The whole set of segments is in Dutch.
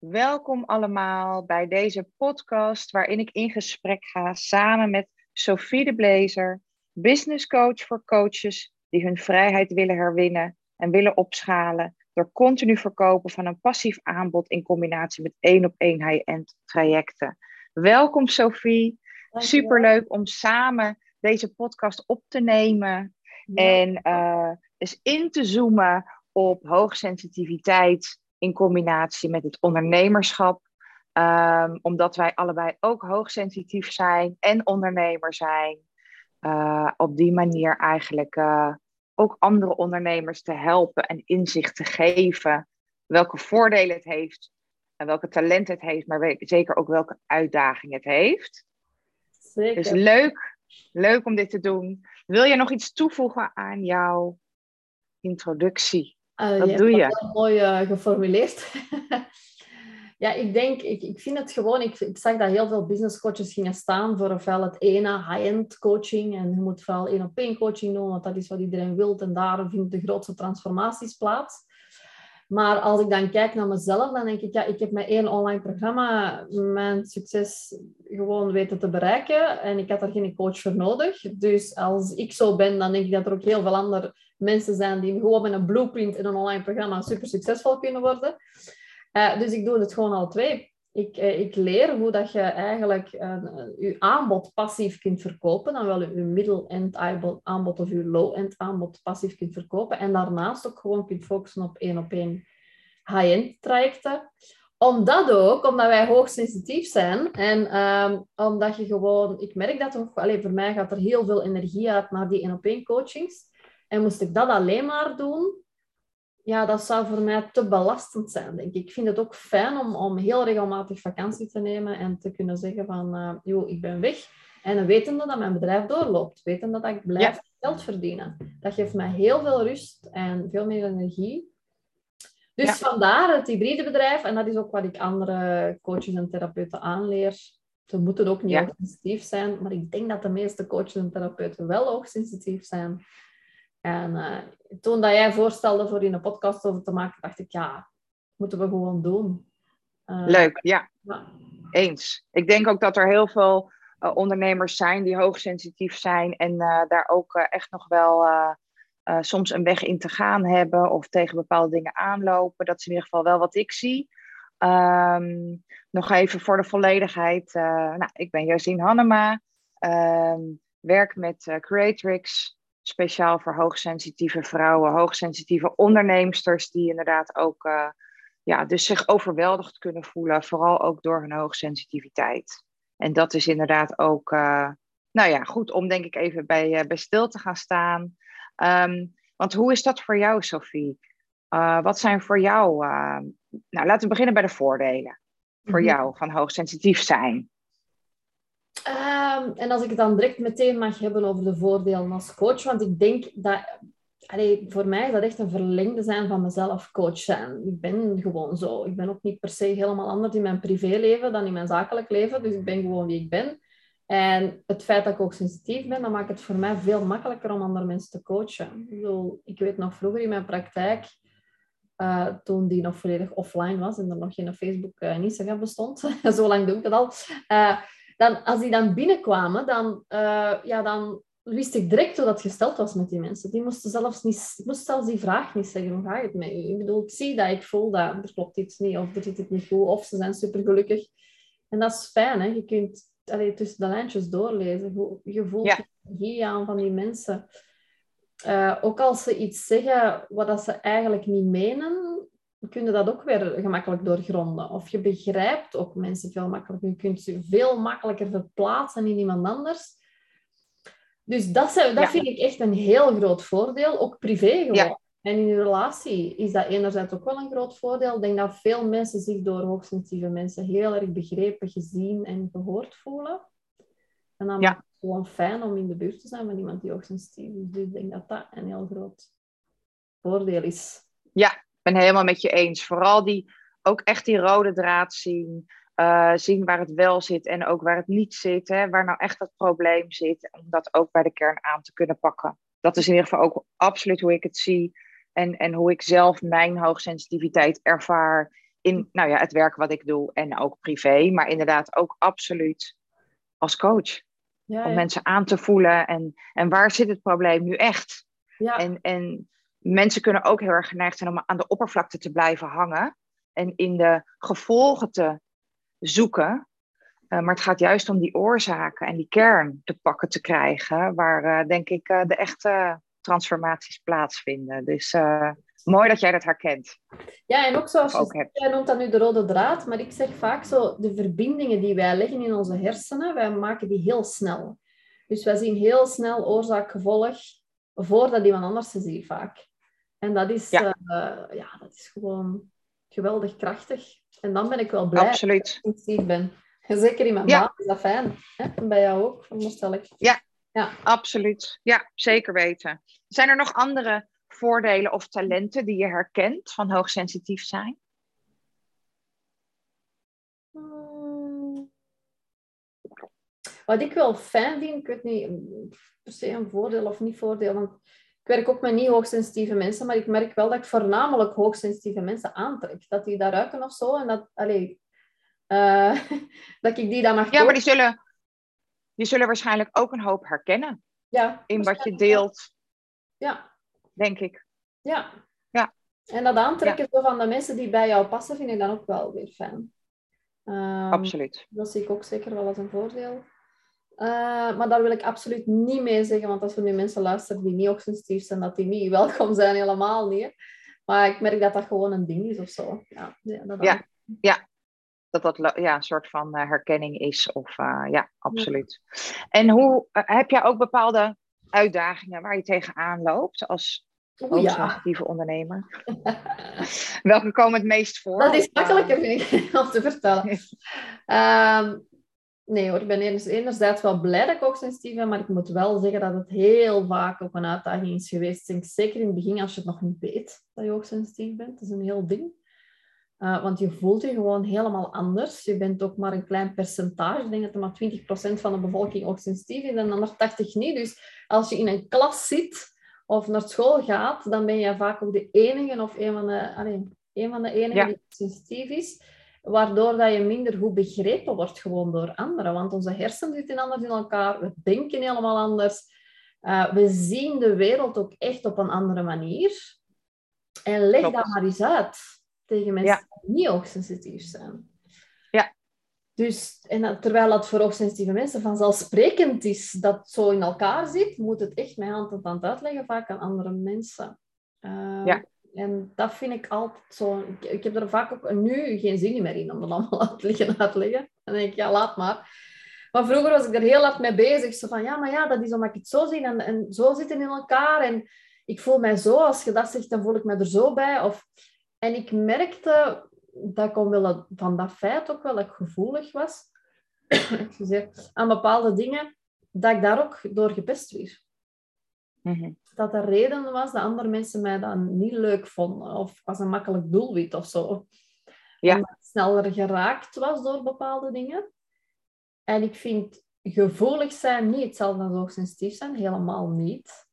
Welkom allemaal bij deze podcast waarin ik in gesprek ga samen met Sophie de Blazer, business coach voor coaches die hun vrijheid willen herwinnen en willen opschalen door continu verkopen van een passief aanbod in combinatie met één op één high-end trajecten. Welkom Sophie. Superleuk om samen deze podcast op te nemen en uh, eens in te zoomen op hoogsensitiviteit in combinatie met het ondernemerschap. Um, omdat wij allebei ook hoogsensitief zijn en ondernemer zijn. Uh, op die manier eigenlijk uh, ook andere ondernemers te helpen en inzicht te geven. Welke voordelen het heeft en welke talenten het heeft, maar zeker ook welke uitdagingen het heeft. Zeker. Dus leuk, leuk om dit te doen. Wil je nog iets toevoegen aan jouw introductie? Uh, Wat je doe je? Heel mooi uh, geformuleerd. ja, ik denk, ik, ik vind het gewoon, ik, ik zag dat heel veel business coaches gingen staan voor ofwel het ene high-end coaching en je moet vooral één op één coaching doen, want dat is wat iedereen wil en daar vindt de grootste transformaties plaats. Maar als ik dan kijk naar mezelf, dan denk ik, ja, ik heb met één online programma mijn succes gewoon weten te bereiken. En ik had er geen coach voor nodig. Dus als ik zo ben, dan denk ik dat er ook heel veel andere mensen zijn die gewoon met een blueprint in een online programma super succesvol kunnen worden. Uh, dus ik doe het gewoon al twee. Ik, uh, ik leer hoe dat je eigenlijk je aanbod passief kunt verkopen, dan wel je middle-end aanbod of je low-end aanbod passief kunt verkopen. En daarnaast ook gewoon kunt focussen op één op één high-end trajecten omdat ook, omdat wij hoogsensitief zijn en um, omdat je gewoon, ik merk dat ook, alleen voor mij gaat er heel veel energie uit naar die één op één coachings. En moest ik dat alleen maar doen, ja, dat zou voor mij te belastend zijn, denk ik. Ik vind het ook fijn om, om heel regelmatig vakantie te nemen en te kunnen zeggen van, uh, joh, ik ben weg. En wetende dat mijn bedrijf doorloopt, wetende dat ik blijf geld verdienen. Dat geeft mij heel veel rust en veel meer energie. Dus vandaar het hybride bedrijf. En dat is ook wat ik andere coaches en therapeuten aanleer. Ze moeten ook niet ja. hoogsensitief zijn, maar ik denk dat de meeste coaches en therapeuten wel hoogsensitief zijn. En uh, toen dat jij voorstelde voor in een podcast over te maken, dacht ik, ja, moeten we gewoon doen. Uh, Leuk, ja. ja. Eens. Ik denk ook dat er heel veel uh, ondernemers zijn die hoogsensitief zijn en daar ook echt nog wel soms een weg in te gaan hebben of tegen bepaalde dingen aanlopen. Dat is in ieder geval wel wat ik zie. Um, nog even voor de volledigheid. nou, ik ben Josien Hannema, um, werk met Creatrix speciaal voor hoogsensitieve vrouwen, hoogsensitieve onderneemsters, die inderdaad ook uh, ja, dus zich overweldigd kunnen voelen, vooral ook door hun hoogsensitiviteit. En dat is inderdaad ook, uh, nou ja, goed om denk ik even bij, uh, bij stil te gaan staan. Um, want hoe is dat voor jou, Sophie? wat zijn voor jou, nou laten we beginnen bij de voordelen voor mm -hmm. jou van hoogsensitief zijn. Um, en als ik het dan direct meteen mag hebben over de voordelen als coach, want ik denk dat, voor mij is dat echt een verlengde zijn van mezelf coach. Ik ben gewoon zo. Ik ben ook niet per se helemaal anders in mijn privéleven dan in mijn zakelijk leven, dus ik ben gewoon wie ik ben. En het feit dat ik ook sensitief ben, dat maakt het voor mij veel makkelijker om andere mensen te coachen. Ik, ik weet nog vroeger in mijn praktijk, uh, toen die nog volledig offline was en er nog geen Facebook en Instagram bestond, zo lang doe ik dat al, uh, dan, als die dan binnenkwamen, dan, uh, ja, dan wist ik direct hoe dat gesteld was met die mensen. Die moesten zelfs niet, moesten zelfs die vraag niet zeggen, hoe gaat het met u? Ik bedoel, ik zie dat, ik voel dat, er klopt iets niet, of er zit het niet goed, of ze zijn supergelukkig. En dat is fijn, hè? je kunt allee, tussen de lijntjes doorlezen. Je voelt ja. de energie aan van die mensen. Uh, ook als ze iets zeggen wat dat ze eigenlijk niet menen, kun je dat ook weer gemakkelijk doorgronden. Of je begrijpt ook mensen veel makkelijker. Je kunt ze veel makkelijker verplaatsen in iemand anders. Dus dat, dat vind ik echt een heel groot voordeel, ook privé gewoon. Ja. En in je relatie is dat enerzijds ook wel een groot voordeel. Ik denk dat veel mensen zich door hoogsensitieve mensen heel erg begrepen, gezien en gehoord voelen. En dan ja. is het gewoon fijn om in de buurt te zijn van iemand die hoogsensitief is. Dus ik denk dat dat een heel groot voordeel is. Ja, ben helemaal met je eens. Vooral die, ook echt die rode draad zien. Uh, zien waar het wel zit en ook waar het niet zit. Hè, waar nou echt het probleem zit. Om dat ook bij de kern aan te kunnen pakken. Dat is in ieder geval ook absoluut hoe ik het zie. En, en hoe ik zelf mijn hoogsensitiviteit ervaar in nou ja, het werk wat ik doe en ook privé, maar inderdaad ook absoluut als coach. Ja, Om ja. mensen aan te voelen en, en waar zit het probleem nu echt? Ja. En, en mensen kunnen ook heel erg geneigd zijn om aan de oppervlakte te blijven hangen en in de gevolgen te zoeken. Eh, maar het gaat juist om die oorzaken en die kern te pakken te krijgen, waar eh, denk ik eh, de echte transformaties plaatsvinden. Dus mooi dat jij dat herkent. Ja, en ook zoals je zegt, jij noemt dat nu de rode draad, maar ik zeg vaak zo, de verbindingen die wij leggen in onze hersenen, wij maken die heel snel. Dus wij zien heel snel oorzaak-gevolg voordat iemand anders ze ziet vaak. En dat is, Ja. eh, ja, dat is gewoon geweldig krachtig. En dan ben ik wel blij Absoluut. dat ik intensief ben. En zeker in mijn Ja. is dat fijn. Hè? En bij jou ook, veronderstel ik. Absoluut. Ja, zeker weten. Zijn er nog andere voordelen of talenten die je herkent van hoogsensitief zijn? Hmm. Wat ik wel fijn vind, ik weet niet per se een voordeel of niet voordeel, want werk ook met niet hoogsensitieve mensen, maar ik merk wel dat ik voornamelijk hoogsensitieve mensen aantrek. Dat die daar ruiken of zo en dat, allee, eh, dat ik die dan mag Ja, maar die zullen, die zullen waarschijnlijk ook een hoop herkennen ja, in wat je deelt. Ja, denk ik. ja. Ja. En dat aantrekken van de mensen die bij jou passen, vind ik dan ook wel weer fijn. Ehm, Absoluut. Dat zie ik ook zeker wel als een voordeel. Eh, maar daar wil ik absoluut niet mee zeggen, want als er nu mensen luisteren die niet hoogsensitief zijn, dat die niet welkom zijn, helemaal niet. hè. Maar ik merk dat dat gewoon een ding is of zo. Ja, ja, dat Ja. Dat dat ja, een soort van eh, herkenning is. Of, eh, ja, absoluut. En hoe heb jij ook bepaalde uitdagingen waar je tegenaan loopt als ja. hoogsensitieve ondernemer? Welke komen het meest voor? Dat is makkelijker, vind ik, om te vertellen. Ehm, nee hoor, ik ben enerzijds, wel blij dat ik hoogsensitief ben, maar ik moet wel zeggen dat het heel vaak ook een uitdaging is geweest. Denk, zeker in het begin, als je het nog niet weet dat je hoogsensitief bent. Dat is een heel ding. Uh, want je voelt je gewoon helemaal anders. Je bent ook maar een klein percentage. Ik denk dat er maar 20% van de bevolking hoogsensitief is en dan nog 80% niet. Dus als je in een klas zit of naar school gaat, dan ben je vaak ook de enige of een van de, een van de enigen Ja. die sensitief is. Waardoor dat je minder goed begrepen wordt gewoon door anderen. Want onze hersenen zitten anders in elkaar. We denken helemaal anders. Uh, we zien de wereld ook echt op een andere manier. En leg Klopt. dat maar eens uit tegen mensen Ja. die niet hoogsensitief zijn. Ja. Dus, en terwijl dat voor hoogsensitieve mensen vanzelfsprekend is dat het zo in elkaar zit, moet het echt met hand en tand uitleggen, vaak aan andere mensen. Uh, Ja. En dat vind ik altijd zo... Ik, ik heb er vaak ook nu geen zin meer in om dat allemaal uit te liggen uitleggen. Dan denk ik, ja, laat maar. Maar vroeger was ik er heel hard mee bezig. Zo van, ja, maar ja, dat is omdat ik het zo zie en, en zo zitten in elkaar. En ik voel mij zo. Als je dat zegt, dan voel ik me er zo bij. Of... En ik merkte dat ik omwille van dat feit ook wel dat ik gevoelig was aan bepaalde dingen, dat ik daar ook door gepest werd. mhm. Dat er reden was dat andere mensen mij dan niet leuk vonden. Of als een makkelijk doelwit of zo. Ja. Omdat ik sneller geraakt was door bepaalde dingen. En ik vind gevoelig zijn niet hetzelfde als hoogsensitief zijn. Helemaal niet.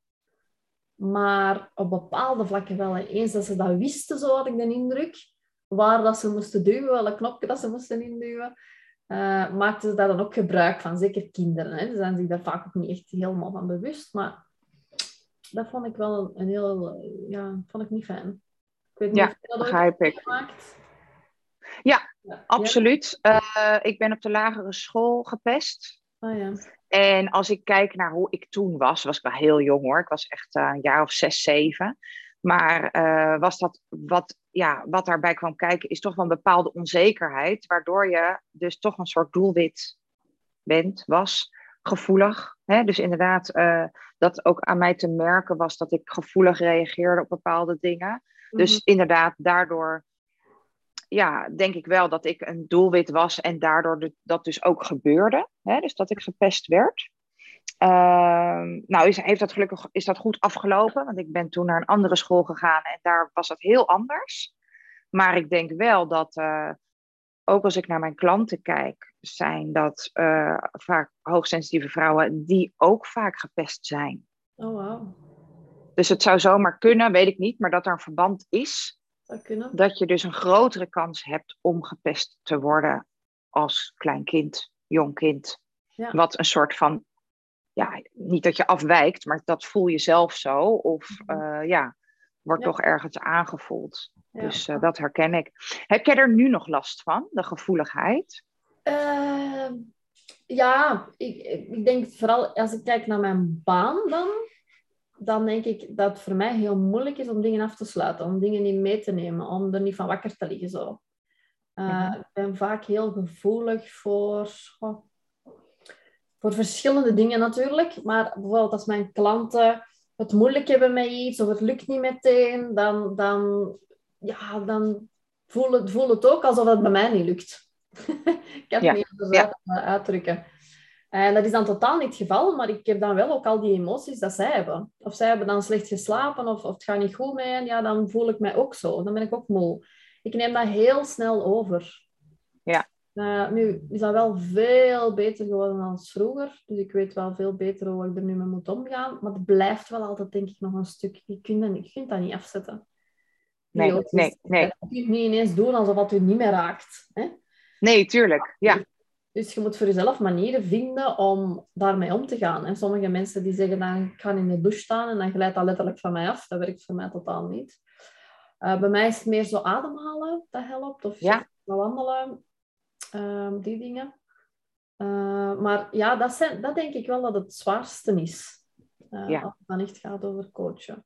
Maar op bepaalde vlakken wel. En eens dat ze dat wisten, zo had ik de indruk. Waar dat ze moesten duwen, welk knopje dat ze moesten induwen. Uh, maakten ze daar dan ook gebruik van. Zeker kinderen. Hè. Ze zijn zich daar vaak ook niet echt helemaal van bewust. Maar dat vond ik wel een, een heel... Ja, vond ik niet fijn. Ik weet niet Ja, of je dat begrijp ik. meegemaakt. Ja, Ja. Absoluut. Eh, ik ben op de lagere school gepest. Ah, ja. En als ik kijk naar hoe ik toen was, was ik wel heel jong hoor. Ik was echt eh, een jaar of zes, zeven. Maar eh, was dat wat, ja, wat daarbij kwam kijken, is toch wel een bepaalde onzekerheid. Waardoor je dus toch een soort doelwit bent, was, gevoelig. Hè? Dus inderdaad, eh, dat ook aan mij te merken was dat ik gevoelig reageerde op bepaalde dingen. Dus Mhm. inderdaad, daardoor ja, denk ik wel dat ik een doelwit was en daardoor de- dat dus ook gebeurde. Hè? Dus dat ik gepest werd. Ehm, nou, is, heeft dat gelukkig is dat goed afgelopen, want ik ben toen naar een andere school gegaan en daar was dat heel anders. Maar ik denk wel dat, eh, ook als ik naar mijn klanten kijk, zijn dat eh, vaak hoogsensitieve vrouwen die ook vaak gepest zijn. Oh, wauw. Dus het zou zomaar kunnen, weet ik niet, maar dat er een verband is zou kunnen. Dat je dus een grotere kans hebt om gepest te worden als klein kind, jong kind. Ja. Wat een soort van, ja, niet dat je afwijkt, maar dat voel je zelf zo. Of Mhm. eh, ja, wordt Ja. toch ergens aangevoeld. Ja. Dus eh, dat herken ik. Heb jij er nu nog last van, de gevoeligheid? Ehm, ja, ik, ik denk vooral als ik kijk naar mijn baan dan, dan denk ik dat het voor mij heel moeilijk is om dingen af te sluiten, om dingen niet mee te nemen, om er niet van wakker te liggen. Zo. Eh. Ik ben vaak heel gevoelig voor, oh, voor verschillende dingen natuurlijk, maar bijvoorbeeld als mijn klanten het moeilijk hebben met iets of het lukt niet meteen, dan, dan, ja, dan voel, het, voel het ook alsof het bij mij niet lukt. ik kan het Ja, niet anders ja. uit- eh, uitdrukken. En dat is dan totaal niet het geval, maar ik heb dan wel ook al die emoties dat zij hebben. Of zij hebben dan slecht geslapen of, of het gaat niet goed met hen, ja, dan voel ik mij ook zo. Dan ben ik ook moe. Ik neem dat heel snel over. Ja. Eh, nu is dat wel veel beter geworden dan vroeger. Dus ik weet wel veel beter hoe ik er nu mee moet omgaan. Maar het blijft wel altijd, denk ik, nog een stuk. Je kunt dat niet, je kunt dat niet afzetten. Die Nee, emoties. nee, nee. Je kunt niet ineens doen alsof het u niet meer raakt. Hè? Nee, tuurlijk. Ja, Dus je moet voor jezelf manieren vinden om daarmee om te gaan. En sommige mensen die zeggen dan, ik ga in de douche staan en dan glijdt dat letterlijk van mij af. Dat werkt voor mij totaal niet. Eh, bij mij is het meer zo ademhalen, dat helpt. Of Ja. wandelen. Ehm, die dingen. Eh, maar ja, dat, zijn, dat denk ik wel dat het zwaarste is. Eh, Ja. Als het dan echt gaat over coachen.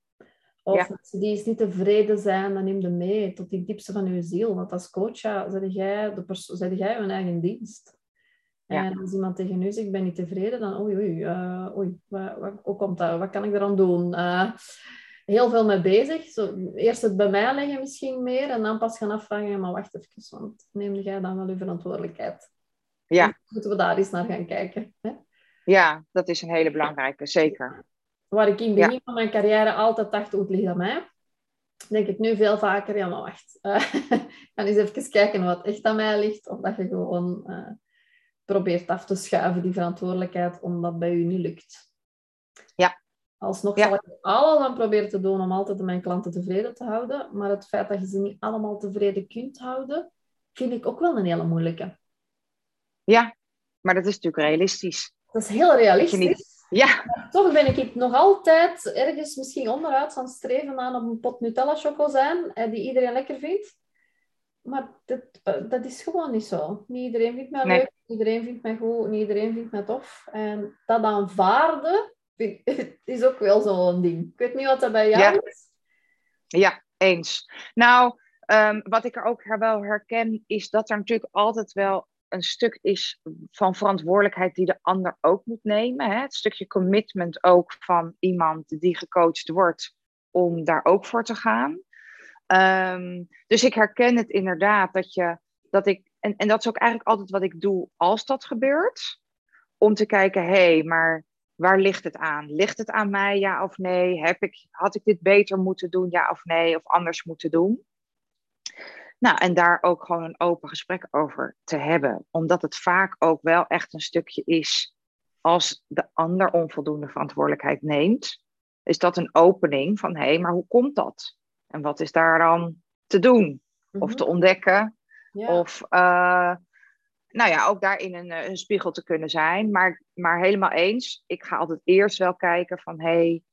Of Ja. mensen die eens niet tevreden zijn, dan neem je mee tot die diepste van je ziel. Want als coach, ja, zet jij, de perso- zet jij je eigen dienst. Ja. En als iemand tegen u zegt, ik ben niet tevreden, dan oei, oei, eh, oei wat, wat, hoe komt dat? Wat kan ik eraan doen? Heel veel mee bezig. Zo, eerst het bij mij leggen misschien meer en dan pas gaan afvragen, maar wacht even, want neem jij dan wel uw verantwoordelijkheid? Ja. Moeten we daar eens naar gaan kijken? Hè? ja, dat is een hele belangrijke, zeker. Waar ik in het begin van mijn carrière altijd dacht, oh, het ligt aan mij. Denk ik nu veel vaker, ja, maar wacht. Ga eens even kijken wat echt aan mij ligt. Of dat je gewoon eh, probeert af te schuiven, die verantwoordelijkheid, omdat bij u niet lukt. Alsnog Ja. zal ik alles aan proberen te doen om altijd mijn klanten tevreden te houden. Maar het feit dat je ze niet allemaal tevreden kunt houden, vind ik ook wel een hele moeilijke. Ja, maar dat is natuurlijk realistisch. Dat is heel realistisch. niet- Ja, Toch ben ik nog altijd ergens misschien onderuit aan streven aan op een pot Nutella choco zijn, eh, die iedereen lekker vindt. Maar dat, dat is gewoon niet zo. Niet iedereen vindt mij Nee. leuk, niet iedereen vindt mij goed, niet iedereen vindt mij tof. En dat aanvaarden vind- is ook wel zo'n ding. Ik weet niet wat dat bij jou Ja. is. ja, eens. Nou, ehm, wat ik er ook wel herken, is dat er natuurlijk altijd wel een stuk is van verantwoordelijkheid die de ander ook moet nemen. Hè? Het stukje commitment ook van iemand die gecoacht wordt om daar ook voor te gaan. Ehm, dus ik herken het inderdaad dat je dat ik, en, en dat is ook eigenlijk altijd wat ik doe als dat gebeurt. Om te kijken, hé, hey, maar waar ligt het aan? Ligt het aan mij, ja of nee? Heb ik, had ik dit beter moeten doen, ja of nee? Of anders moeten doen? Nou, en daar ook gewoon een open gesprek over te hebben. Omdat het vaak ook wel echt een stukje is als de ander onvoldoende verantwoordelijkheid neemt. Is dat een opening van, hé, hey, maar hoe komt dat? En wat is daar dan te doen? Of te ontdekken? Mhm. Ja. Of, uh, nou ja, ook daarin een, een, spiegel te kunnen zijn. Maar, maar helemaal eens, ik ga altijd eerst wel kijken van, hé, hey,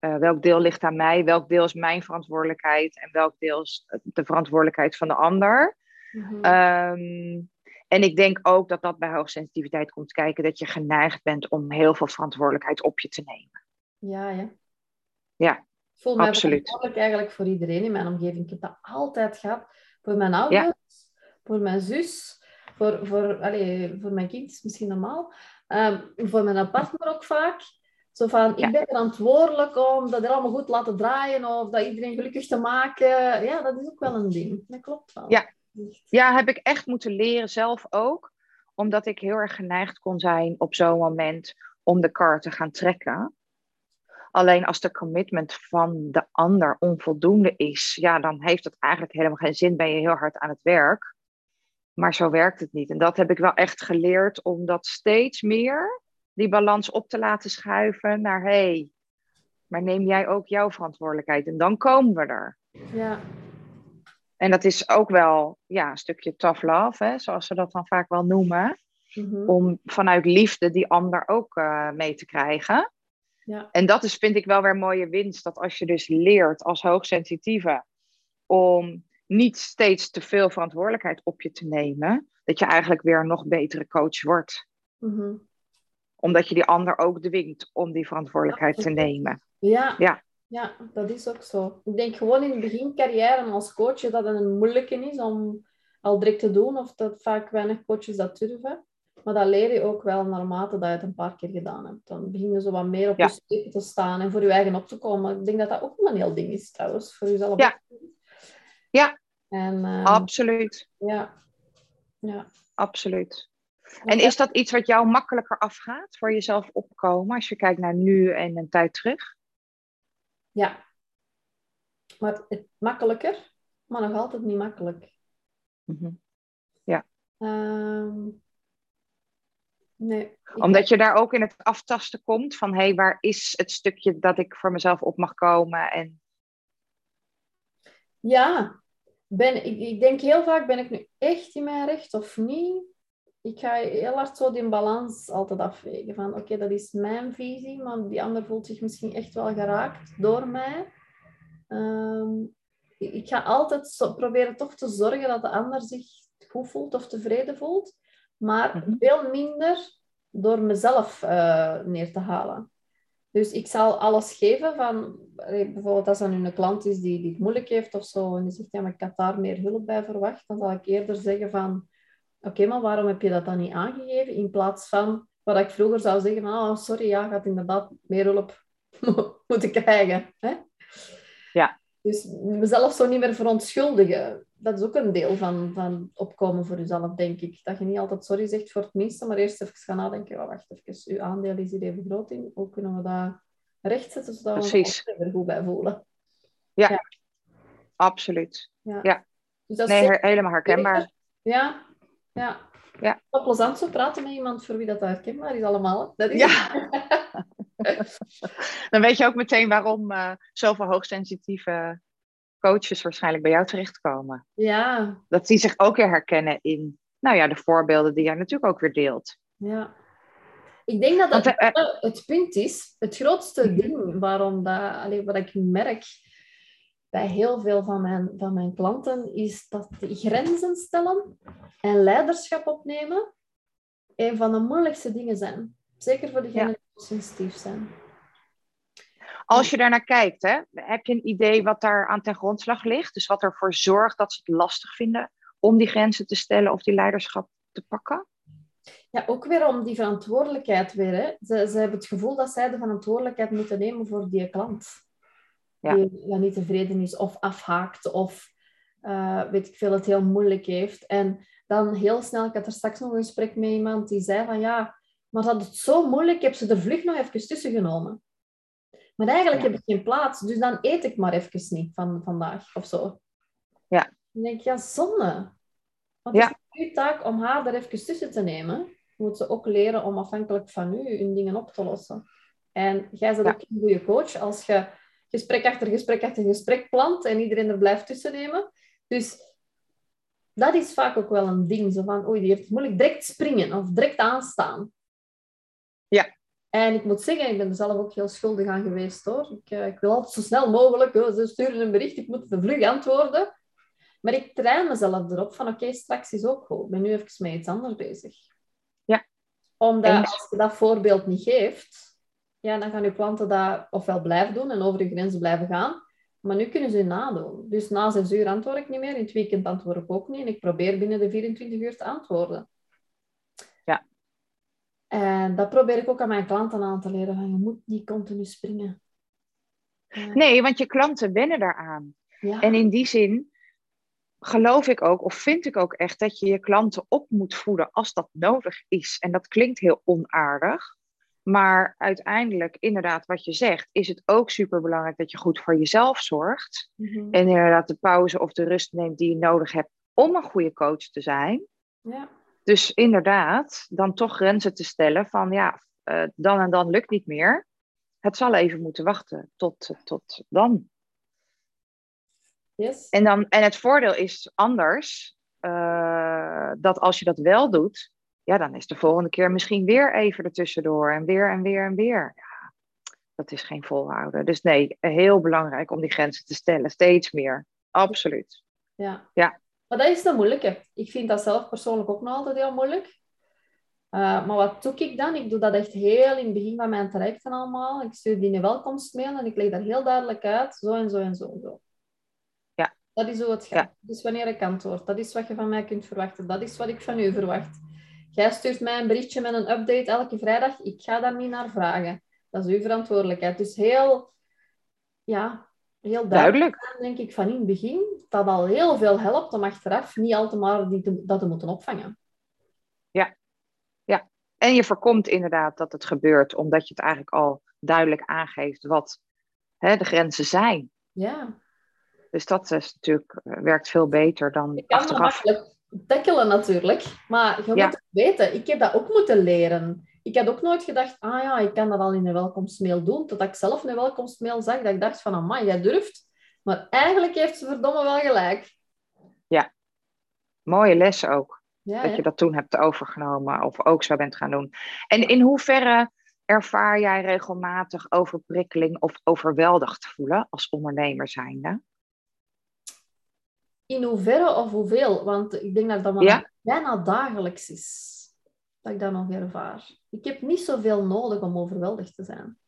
uh, welk deel ligt aan mij? Welk deel is mijn verantwoordelijkheid? En welk deel is de verantwoordelijkheid van de ander? Mm-hmm. Um, en ik denk ook dat dat bij hoogsensitiviteit komt kijken, dat je geneigd bent om heel veel verantwoordelijkheid op je te nemen. Ja, ja. Ja, Ik voel mij absoluut. verantwoordelijk eigenlijk voor iedereen in mijn omgeving. Ik heb dat altijd gehad. Voor mijn ouders, ja. voor mijn zus, voor, voor, allez, voor mijn kind is misschien normaal. Um, voor mijn partner ook vaak. Zo van, ja. ik ben verantwoordelijk om dat er allemaal goed te laten draaien of dat iedereen gelukkig te maken. Ja, dat is ook wel een ding. Dat klopt wel. Ja, ja heb ik echt moeten leren zelf ook. Omdat ik heel erg geneigd kon zijn op zo'n moment om de kar te gaan trekken. Alleen als de commitment van de ander onvoldoende is, ja, dan heeft het eigenlijk helemaal geen zin. Ben je heel hard aan het werk. Maar zo werkt het niet. En dat heb ik wel echt geleerd om dat steeds meer, die balans op te laten schuiven naar hé, hey, maar neem jij ook jouw verantwoordelijkheid en dan komen we er. Ja, En dat is ook wel ja, een stukje tough love, hè, zoals ze dat dan vaak wel noemen. Mhm. Om vanuit liefde die ander ook eh, mee te krijgen. Ja. En dat is, vind ik wel weer een mooie winst. Dat als je dus leert als hoogsensitieve om niet steeds te veel verantwoordelijkheid op je te nemen, dat je eigenlijk weer een nog betere coach wordt. Mhm. Omdat je die ander ook dwingt om die verantwoordelijkheid te nemen. Ja. Ja. ja, dat is ook zo. Ik denk gewoon in het begin carrière als coach dat het een moeilijke is om al direct te doen, of dat vaak weinig coaches dat durven. Maar dat leer je ook wel naarmate dat je het een paar keer gedaan hebt. Dan begin je zo wat meer op Ja. je strepen te staan en voor je eigen op te komen. Ik denk dat dat ook wel een heel ding is trouwens, voor jezelf. Ja. op. Ja. En, ehm, Absoluut, ja. Ja. absoluut. En is dat iets wat jou makkelijker afgaat voor jezelf opkomen als je kijkt naar nu en een tijd terug? Ja. Maar het makkelijker, maar nog altijd niet makkelijk. Mhm. Ehm, nee. Omdat je daar ook in het aftasten komt van hé, hey, waar is het stukje dat ik voor mezelf op mag komen? En Ja, ben, ik, ik denk heel vaak, ben ik nu echt in mijn recht of niet? Ik ga heel hard zo die balans altijd afwegen. Van oké, dat is mijn visie, maar die ander voelt zich misschien echt wel geraakt door mij. Ehm, ik ga altijd zo, proberen toch te zorgen dat de ander zich goed voelt of tevreden voelt. Maar Mhm. veel minder door mezelf eh, neer te halen. Dus ik zal alles geven van, bijvoorbeeld als nu een klant is die, die het moeilijk heeft of zo, en die zegt, ja, maar ik had daar meer hulp bij verwacht, dan zal ik eerder zeggen van, oké, maar waarom heb je dat dan niet aangegeven? In plaats van wat ik vroeger zou zeggen van, oh, sorry, ja, had inderdaad meer hulp moeten krijgen. Hè? Ja. Dus mezelf zo niet meer verontschuldigen, dat is ook een deel van, van opkomen voor jezelf, denk ik. Dat je niet altijd sorry zegt voor het minste, maar eerst even gaan nadenken, oh, wacht even, uw aandeel is hier even groot in, hoe kunnen we dat rechtzetten, zodat we ons er goed bij voelen. absoluut. Dus dat is Nee, helemaal herkenbaar. Ja, ja. Ja. Wel plezant zo praten met iemand voor wie dat herkenbaar is allemaal. Dat is Ja. Dan weet je ook meteen waarom eh, zoveel hoogsensitieve coaches waarschijnlijk bij jou terechtkomen. Ja, Dat die zich ook weer herkennen in nou ja, de voorbeelden die jij natuurlijk ook weer deelt. ja. Ik denk dat Want, het, eh, het punt is, het grootste Mhm. ding waarom dat, allee, wat ik merk bij heel veel van mijn, van mijn klanten, is dat die grenzen stellen en leiderschap opnemen een van de moeilijkste dingen zijn. Zeker voor degenen Ja. die sensitief zijn. Als je daarnaar kijkt, hè, heb je een idee wat daar aan ten grondslag ligt? Dus wat ervoor zorgt dat ze het lastig vinden om die grenzen te stellen of die leiderschap te pakken? Ja, ook weer om die verantwoordelijkheid weer. Hè. Ze, ze hebben het gevoel dat zij de verantwoordelijkheid moeten nemen voor die klant. Ja. Die ja, niet tevreden is of afhaakt of eh, weet ik veel, het heel moeilijk heeft. En dan heel snel, ik had er straks nog een gesprek met iemand die zei van ja, maar dat het zo moeilijk, ik heb ze er vlug nog even tussen genomen. Maar eigenlijk Ja. heb ik geen plaats, dus dan eet ik maar even niet van vandaag of zo. Ja. Dan denk ik, ja, zonde. Want Ja. het is uw taak om haar er even tussen te nemen. Moet ze ook leren om afhankelijk van u hun dingen op te lossen. En jij bent Ja. ook een goede coach als je gesprek achter gesprek achter gesprek plant en iedereen er blijft tussen nemen. Dus dat is vaak ook wel een ding. Zo van, oei, die heeft het moeilijk direct springen of direct aanstaan. Ja. En ik moet zeggen, ik ben er zelf ook heel schuldig aan geweest hoor. Ik, eh, ik wil altijd zo snel mogelijk, oh, ze sturen een bericht, ik moet vlug antwoorden. Maar ik train mezelf erop van oké, straks is ook goed. Ik ben nu even met iets anders bezig. Ja. Omdat als je dat voorbeeld niet geeft, ja, dan gaan je klanten dat ofwel blijven doen en over de grenzen blijven gaan. Maar nu kunnen ze nadoen. Dus na zes uur antwoord ik niet meer. In het weekend antwoord ik ook niet. En ik probeer binnen de 24 uur te antwoorden. Ja. En dat probeer ik ook aan mijn klanten aan te leren. Van, je moet niet continu springen. Nee, want je klanten wennen daaraan. ja. En in die zin geloof ik ook, of vind ik ook echt, dat je je klanten op moet voeden als dat nodig is. En dat klinkt heel onaardig. Maar uiteindelijk, inderdaad, wat je zegt, is het ook superbelangrijk dat je goed voor jezelf zorgt. Mhm. En inderdaad de pauze of de rust neemt die je nodig hebt om een goede coach te zijn. ja. Dus inderdaad, dan toch grenzen te stellen van ja, eh, dan en dan lukt niet meer. Het zal even moeten wachten tot, tot dan. Yes. En, dan, en het voordeel is anders, uh, dat als je dat wel doet, ja, dan is de volgende keer misschien weer even ertussendoor en weer en weer en weer. Ja, dat is geen volhouden. Dus nee, heel belangrijk om die grenzen te stellen, steeds meer. Absoluut. Ja. ja. Maar dat is de moeilijke. Ik vind dat zelf persoonlijk ook nog altijd heel moeilijk. Uh, maar wat doe ik dan? Ik doe dat echt heel in het begin van mijn trajecten allemaal. Ik stuur die een welkomstmail en ik leg daar heel duidelijk uit. Zo en zo en zo. En zo. Ja. Dat is hoe het gaat. Dus wanneer ik antwoord, dat is wat je van mij kunt verwachten. Dat is wat ik van u verwacht. Jij stuurt mij een berichtje met een update elke vrijdag. Ik ga daar niet naar vragen. Dat is uw verantwoordelijkheid. Dus heel, ja, heel duidelijk, duidelijk. denk ik, van in het begin. Dat al heel veel helpt om achteraf niet al te maar die te, dat te moeten opvangen. Ja, ja. En je voorkomt inderdaad dat het gebeurt, omdat je het eigenlijk al duidelijk aangeeft wat hè, de grenzen zijn. Ja. Dus dat is natuurlijk, eh, werkt veel beter dan kan achteraf tackelen natuurlijk. Maar je moet weten, ik heb dat ook moeten leren. Ik had ook nooit gedacht, ah ja, ik kan dat al in een welkomstmail doen. Totdat ik zelf een welkomstmail zag, dat ik dacht van, amai, jij durft. Maar eigenlijk heeft ze verdomme wel gelijk. Ja, mooie les ook. dat je dat toen hebt overgenomen of ook zo bent gaan doen. En in hoeverre ervaar jij regelmatig overprikkeling of overweldigd voelen als ondernemer zijnde? In hoeverre of hoeveel? Want ik denk dat dat bijna dagelijks is. Dat ik dat nog ervaar. Ik heb niet zoveel nodig om overweldigd te zijn.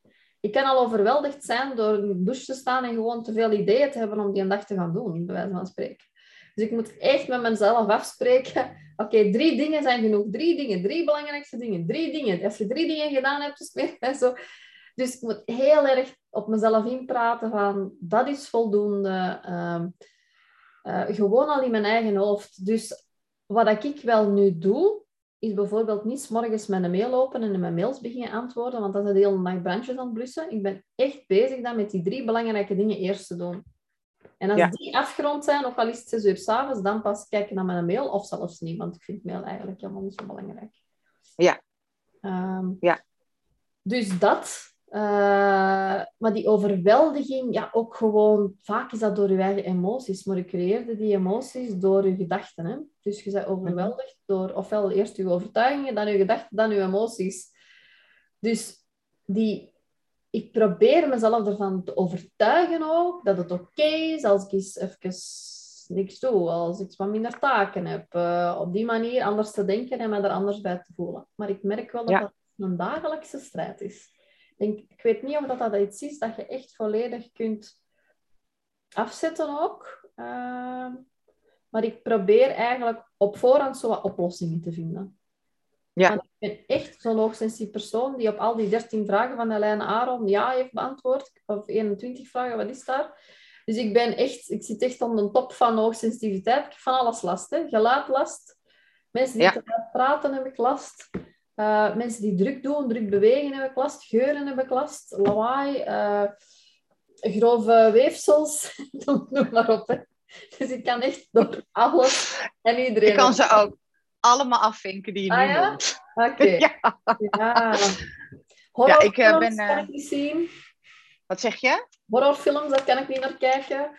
Ik kan al overweldigd zijn door in de douche te staan en gewoon te veel ideeën te hebben om die een dag te gaan doen, bij wijze van spreken. Dus ik moet echt met mezelf afspreken. Oké, drie dingen zijn genoeg. Drie dingen, drie belangrijkste dingen. Drie dingen. Als je drie dingen gedaan hebt, is meer zo. Dus ik moet heel erg op mezelf inpraten van dat is voldoende. Ehm, uh, gewoon al in mijn eigen hoofd. Dus wat ik wel nu doe, is bijvoorbeeld niet s morgens mijn mail openen en mijn mails beginnen antwoorden, want dat is de hele dag brandjes aan het blussen. Ik ben echt bezig dan met die drie belangrijke dingen eerst te doen. En als die afgerond zijn, ook al is het zes uur s'avonds, dan pas kijken naar mijn mail, of zelfs niet, want ik vind mail eigenlijk helemaal niet zo belangrijk. Ja. Um, ja. Dus dat. Uh, maar die overweldiging, ja, ook gewoon, vaak is dat door je eigen emoties, maar je creëerde die emoties door je gedachten. Hè? Dus je bent overweldigd door ofwel eerst je overtuigingen, dan je gedachten, dan je emoties. Dus die, ik probeer mezelf ervan te overtuigen ook dat het oké is als ik eens even niks doe, als ik wat minder taken heb, uh, op die manier anders te denken en me er anders bij te voelen. Maar ik merk wel dat dat een dagelijkse strijd is denk, ik weet niet of dat, dat iets is dat je echt volledig kunt afzetten ook. Ehm, maar ik probeer eigenlijk op voorhand zo wat oplossingen te vinden. Ja. Want ik ben echt zo'n hoogsensitief persoon die op al die 13 vragen van Helene Aaron ja heeft beantwoord. Of 21 vragen, wat is daar? Dus ik ben echt, ik zit echt aan de top van hoogsensitiviteit. Ik heb van alles last. Hè. Geluid last. Mensen die te praten heb ik last. Uh, mensen die druk doen, druk bewegen heb ik last. Geuren heb ik last. Lawaai. Uh, grove weefsels. Noem maar op. Hè. Dus ik kan echt door alles en iedereen... Je kan ze ook allemaal afvinken die je ah, nu ja? Oké. ja. ja. Ja, ik uh, ben... kan ik niet zien. Wat zeg je? Horrorfilms, daar kan ik niet naar kijken.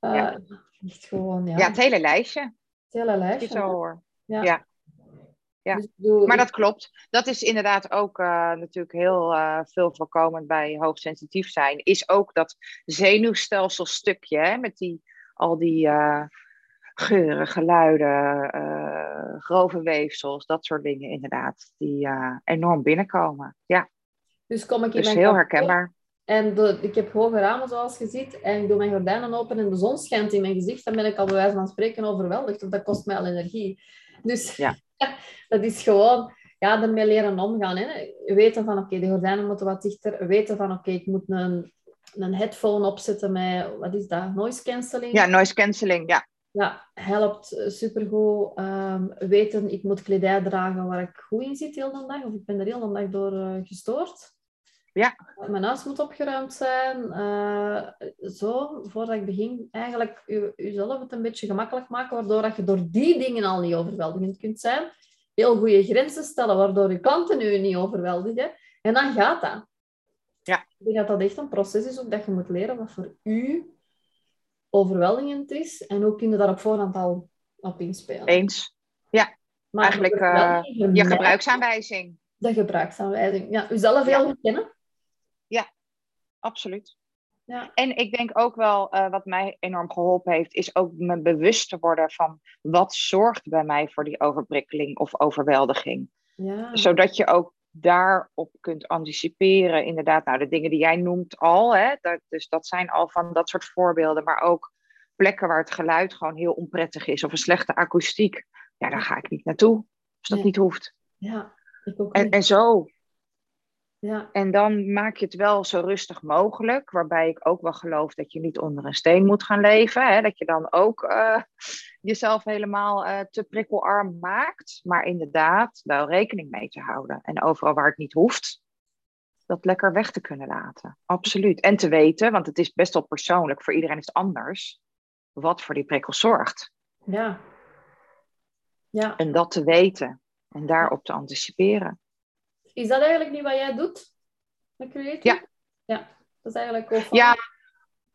ja. Gewoon, ja. Ja, het hele lijstje. Het hele lijstje. Je zo hoor. Ja. Ja. Dus maar dat klopt. Dat is inderdaad ook uh, natuurlijk heel uh, veel voorkomend bij hoogsensitief zijn. Is ook dat zenuwstelselstukje, hè, met die, al die uh, geuren, geluiden, grove weefsels, dat soort dingen inderdaad, die enorm binnenkomen. Ja. Dus kom ik in dus heel herkenbaar. En de, ik heb hoge ramen, zoals je ziet, en ik doe mijn gordijnen open en de zon schijnt in mijn gezicht, dan ben ik al bij wijze van spreken overweldigd, want dat kost mij al energie. Dus ja. dat is gewoon ja, ermee leren omgaan. Hè. Weten van, oké, de gordijnen moeten wat dichter. Weten van, oké, ik moet een, een headphone opzetten met, wat is dat, noise cancelling? Ja, noise cancelling, ja. Ja, helpt supergoed. Um, weten, ik moet kledij dragen waar ik goed in zit heel de dag. Of ik ben er heel de dag door uh, gestoord. Ja. Mijn huis moet opgeruimd zijn. Uh, zo, voordat ik begin, eigenlijk jezelf het een beetje gemakkelijk maken, waardoor dat je door die dingen al niet overweldigend kunt zijn. Heel goede grenzen stellen, waardoor je klanten nu niet overweldigen. En dan gaat dat. Ja. Ik denk dat dat echt een proces is, ook dat je moet leren wat voor u overweldigend is. En hoe kun je daar op voorhand al op inspelen? Eens. Ja, maar eigenlijk uh, je gebruiksaanwijzing. De gebruiksaanwijzing. Ja, uzelf heel goed kennen. Absoluut. Ja. En ik denk ook wel, uh, wat mij enorm geholpen heeft, is ook me bewust te worden van wat zorgt bij mij voor die overprikkeling of overweldiging. Ja. Zodat je ook daarop kunt anticiperen. Inderdaad, nou, de dingen die jij noemt al, hè, dat, dus dat zijn al van dat soort voorbeelden, maar ook plekken waar het geluid gewoon heel onprettig is of een slechte akoestiek. Ja, daar ga ik niet naartoe, als dat niet hoeft. Ja, ik ook en, en zo ja. En dan maak je het wel zo rustig mogelijk, waarbij ik ook wel geloof dat je niet onder een steen moet gaan leven. Hè? Dat je dan ook uh, jezelf helemaal uh, te prikkelarm maakt. Maar inderdaad, wel rekening mee te houden. En overal waar het niet hoeft, dat lekker weg te kunnen laten. Absoluut. En te weten, want het is best wel persoonlijk, voor iedereen is het anders, wat voor die prikkel zorgt. Ja. ja. En dat te weten en daarop te anticiperen. Is dat eigenlijk niet wat jij doet met Creatrix? Ja. Ja, dat is eigenlijk ook Ja,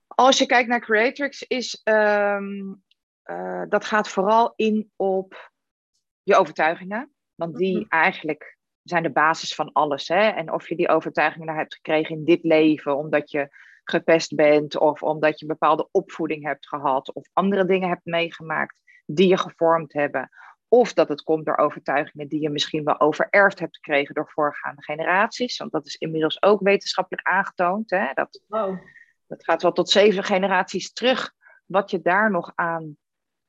als je kijkt naar Creatrix, is, um, dat gaat vooral in op je overtuigingen. Want die mhm. eigenlijk zijn de basis van alles. Hè? En of je die overtuigingen hebt gekregen in dit leven, omdat je gepest bent, of omdat je een bepaalde opvoeding hebt gehad, of andere dingen hebt meegemaakt die je gevormd hebben. Of dat het komt door overtuigingen die je misschien wel overerfd hebt gekregen door voorgaande generaties. Want dat is inmiddels ook wetenschappelijk aangetoond. Hè? Dat, dat gaat wel tot zeven generaties terug. Wat je daar nog aan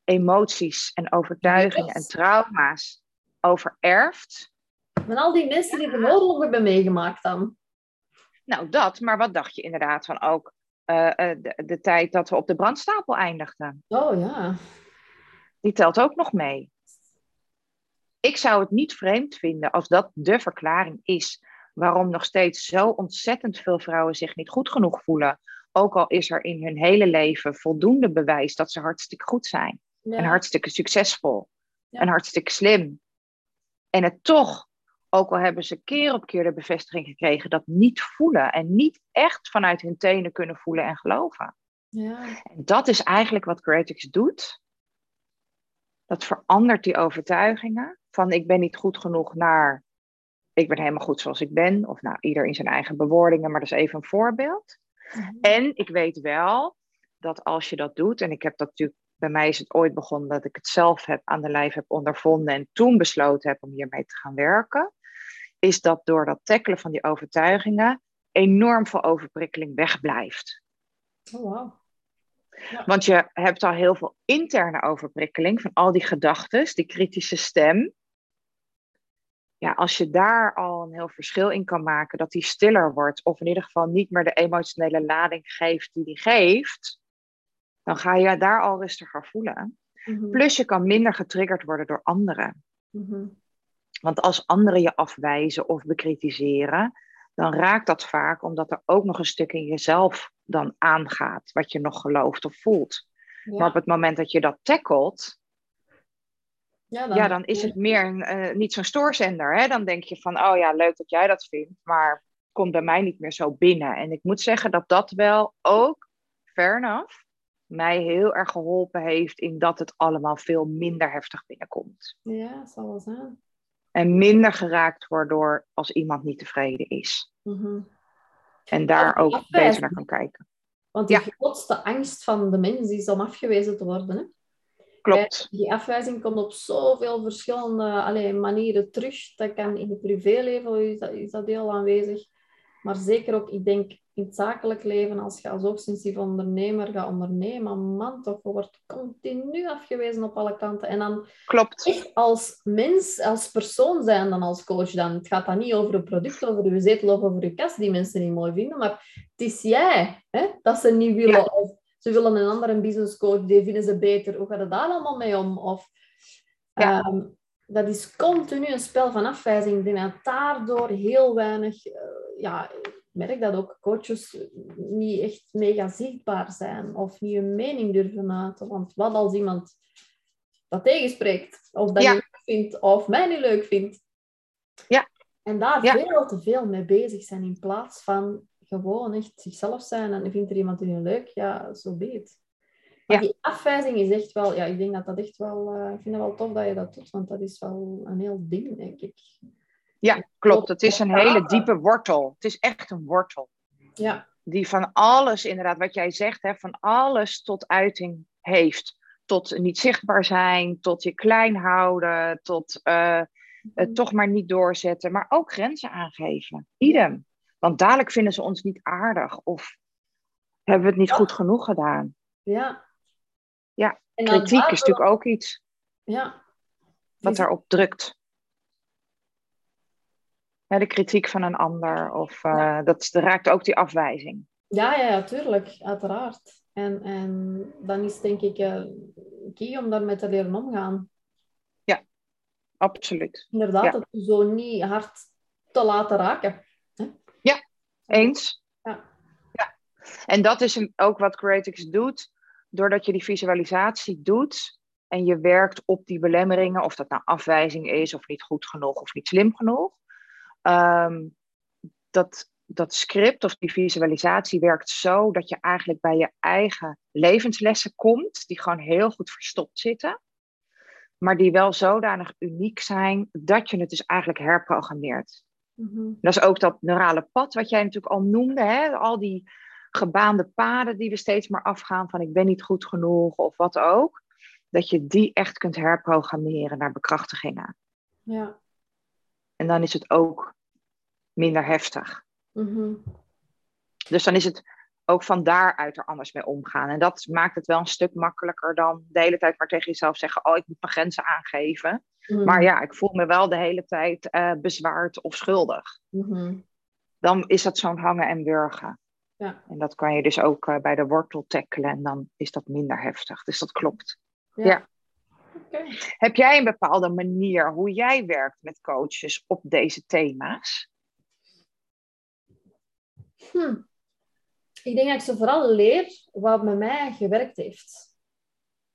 emoties en overtuigingen en trauma's overerft. En al die mensen die de oorlog hebben meegemaakt dan? Nou, dat. Maar wat dacht je inderdaad van ook uh, de, de tijd dat we op de brandstapel eindigden? Oh ja. Die telt ook nog mee ik zou het niet vreemd vinden als dat de verklaring is waarom nog steeds zo ontzettend veel vrouwen zich niet goed genoeg voelen. Ook al is er in hun hele leven voldoende bewijs dat ze hartstikke goed zijn. En hartstikke succesvol. En hartstikke slim. En het toch, ook al hebben ze keer op keer de bevestiging gekregen, dat niet voelen. En niet echt vanuit hun tenen kunnen voelen en geloven. Ja. En dat is eigenlijk wat Creatix doet. Dat verandert die overtuigingen van ik ben niet goed genoeg naar ik ben helemaal goed zoals ik ben. Of nou, ieder in zijn eigen bewoordingen, maar dat is even een voorbeeld. Mhm. En ik weet wel dat als je dat doet, en ik heb dat natuurlijk, bij mij is het ooit begonnen dat ik het zelf heb aan de lijf heb ondervonden en toen besloten heb om hiermee te gaan werken, is dat door dat tackelen van die overtuigingen enorm veel overprikkeling wegblijft. Oh, wow. Want je hebt al heel veel interne overprikkeling van al die gedachten, die kritische stem. Ja, als je daar al een heel verschil in kan maken, dat die stiller wordt, of in ieder geval niet meer de emotionele lading geeft die die geeft, dan ga je daar al rustiger voelen. Mhm. Plus je kan minder getriggerd worden door anderen. Mhm. Want als anderen je afwijzen of bekritiseren, dan raakt dat vaak omdat er ook nog een stuk in jezelf dan aangaat, wat je nog gelooft of voelt. Maar op het moment dat je dat tackelt, ja, dan, ja, dan is het meer uh, niet zo'n stoorzender. Hè? Dan denk je van, oh ja, leuk dat jij dat vindt, maar komt bij mij niet meer zo binnen. En ik moet zeggen dat dat wel ook, fair enough, mij heel erg geholpen heeft in dat het allemaal veel minder heftig binnenkomt. Ja, zal wel zijn. En minder geraakt wordt door als iemand niet tevreden is. Mhm. En daar ook beter naar kan kijken. Want de grootste angst van de mens is om afgewezen te worden. Hè? Klopt. Die afwijzing komt op zoveel verschillende allee, manieren terug. Dat kan in het privéleven is dat, is dat heel aanwezig. Maar zeker ook, ik denk, in het zakelijk leven, als je als hoogsensitief ondernemer gaat ondernemen, man, toch, je wordt continu afgewezen op alle kanten. En dan Klopt. echt als mens, als persoon zijn dan als coach dan. Het gaat dan niet over een product, over je zetel of over je kast die mensen niet mooi vinden, maar het is jij hè, dat ze niet willen. Of ze willen een andere business coach, die vinden ze beter. Hoe gaat het daar allemaal mee om? Of, ehm, dat is continu een spel van afwijzing. Ik denk dat daardoor heel weinig... Uh, ja, merk dat ook coaches niet echt mega zichtbaar zijn of niet hun mening durven uiten. Want wat als iemand dat tegenspreekt, of dat je leuk vindt, of mij niet leuk vindt. Ja. En daar veel te veel mee bezig zijn in plaats van gewoon echt zichzelf zijn en vindt er iemand die je leuk, ja, zo so be Maar die afwijzing is echt wel, ja, ik denk dat dat echt wel, uh, ik vind het wel tof dat je dat doet, want dat is wel een heel ding, denk ik. Ja, klopt. Het is een hele diepe wortel. Het is echt een wortel. Ja. Die van alles, inderdaad, wat jij zegt, hè, van alles tot uiting heeft. Tot niet zichtbaar zijn, tot je klein houden, tot uh, het toch maar niet doorzetten, maar ook grenzen aangeven. Idem. Want dadelijk vinden ze ons niet aardig of hebben we het niet goed genoeg gedaan. Ja. Ja, kritiek is natuurlijk ook iets ja. wat daarop drukt. Ja, de kritiek van een ander, of uh, dat raakt ook die afwijzing. Ja, ja, ja, tuurlijk, uiteraard. En, en dan is denk ik uh, key om daarmee te leren omgaan. Ja, absoluut. Inderdaad, ja. het zo niet hard te laten raken. Hè? Ja, eens. Ja. ja. En dat is ook wat Creatix doet. Doordat je die visualisatie doet en je werkt op die belemmeringen, of dat nou afwijzing is, of niet goed genoeg, of niet slim genoeg. Um, dat, dat script of die visualisatie werkt zo dat je eigenlijk bij je eigen levenslessen komt, die gewoon heel goed verstopt zitten, maar die wel zodanig uniek zijn dat je het dus eigenlijk herprogrammeert. Mm-hmm. Dat is ook dat neurale pad wat jij natuurlijk al noemde, hè? al die gebaande paden die we steeds maar afgaan van ik ben niet goed genoeg of wat ook, dat je die echt kunt herprogrammeren naar bekrachtigingen. Ja. En dan is het ook minder heftig. Mm-hmm. Dus dan is het ook van daaruit er anders mee omgaan. En dat maakt het wel een stuk makkelijker dan de hele tijd maar tegen jezelf zeggen: Oh, ik moet mijn grenzen aangeven. Mm-hmm. Maar ja, ik voel me wel de hele tijd uh, bezwaard of schuldig. Mm-hmm. Dan is dat zo'n hangen en wurgen. Ja. En dat kan je dus ook uh, bij de wortel tackelen en dan is dat minder heftig. Dus dat klopt. Ja. ja. Okay. Heb jij een bepaalde manier hoe jij werkt met coaches op deze thema's? Hm. Ik denk dat ik ze vooral leer wat met mij gewerkt heeft.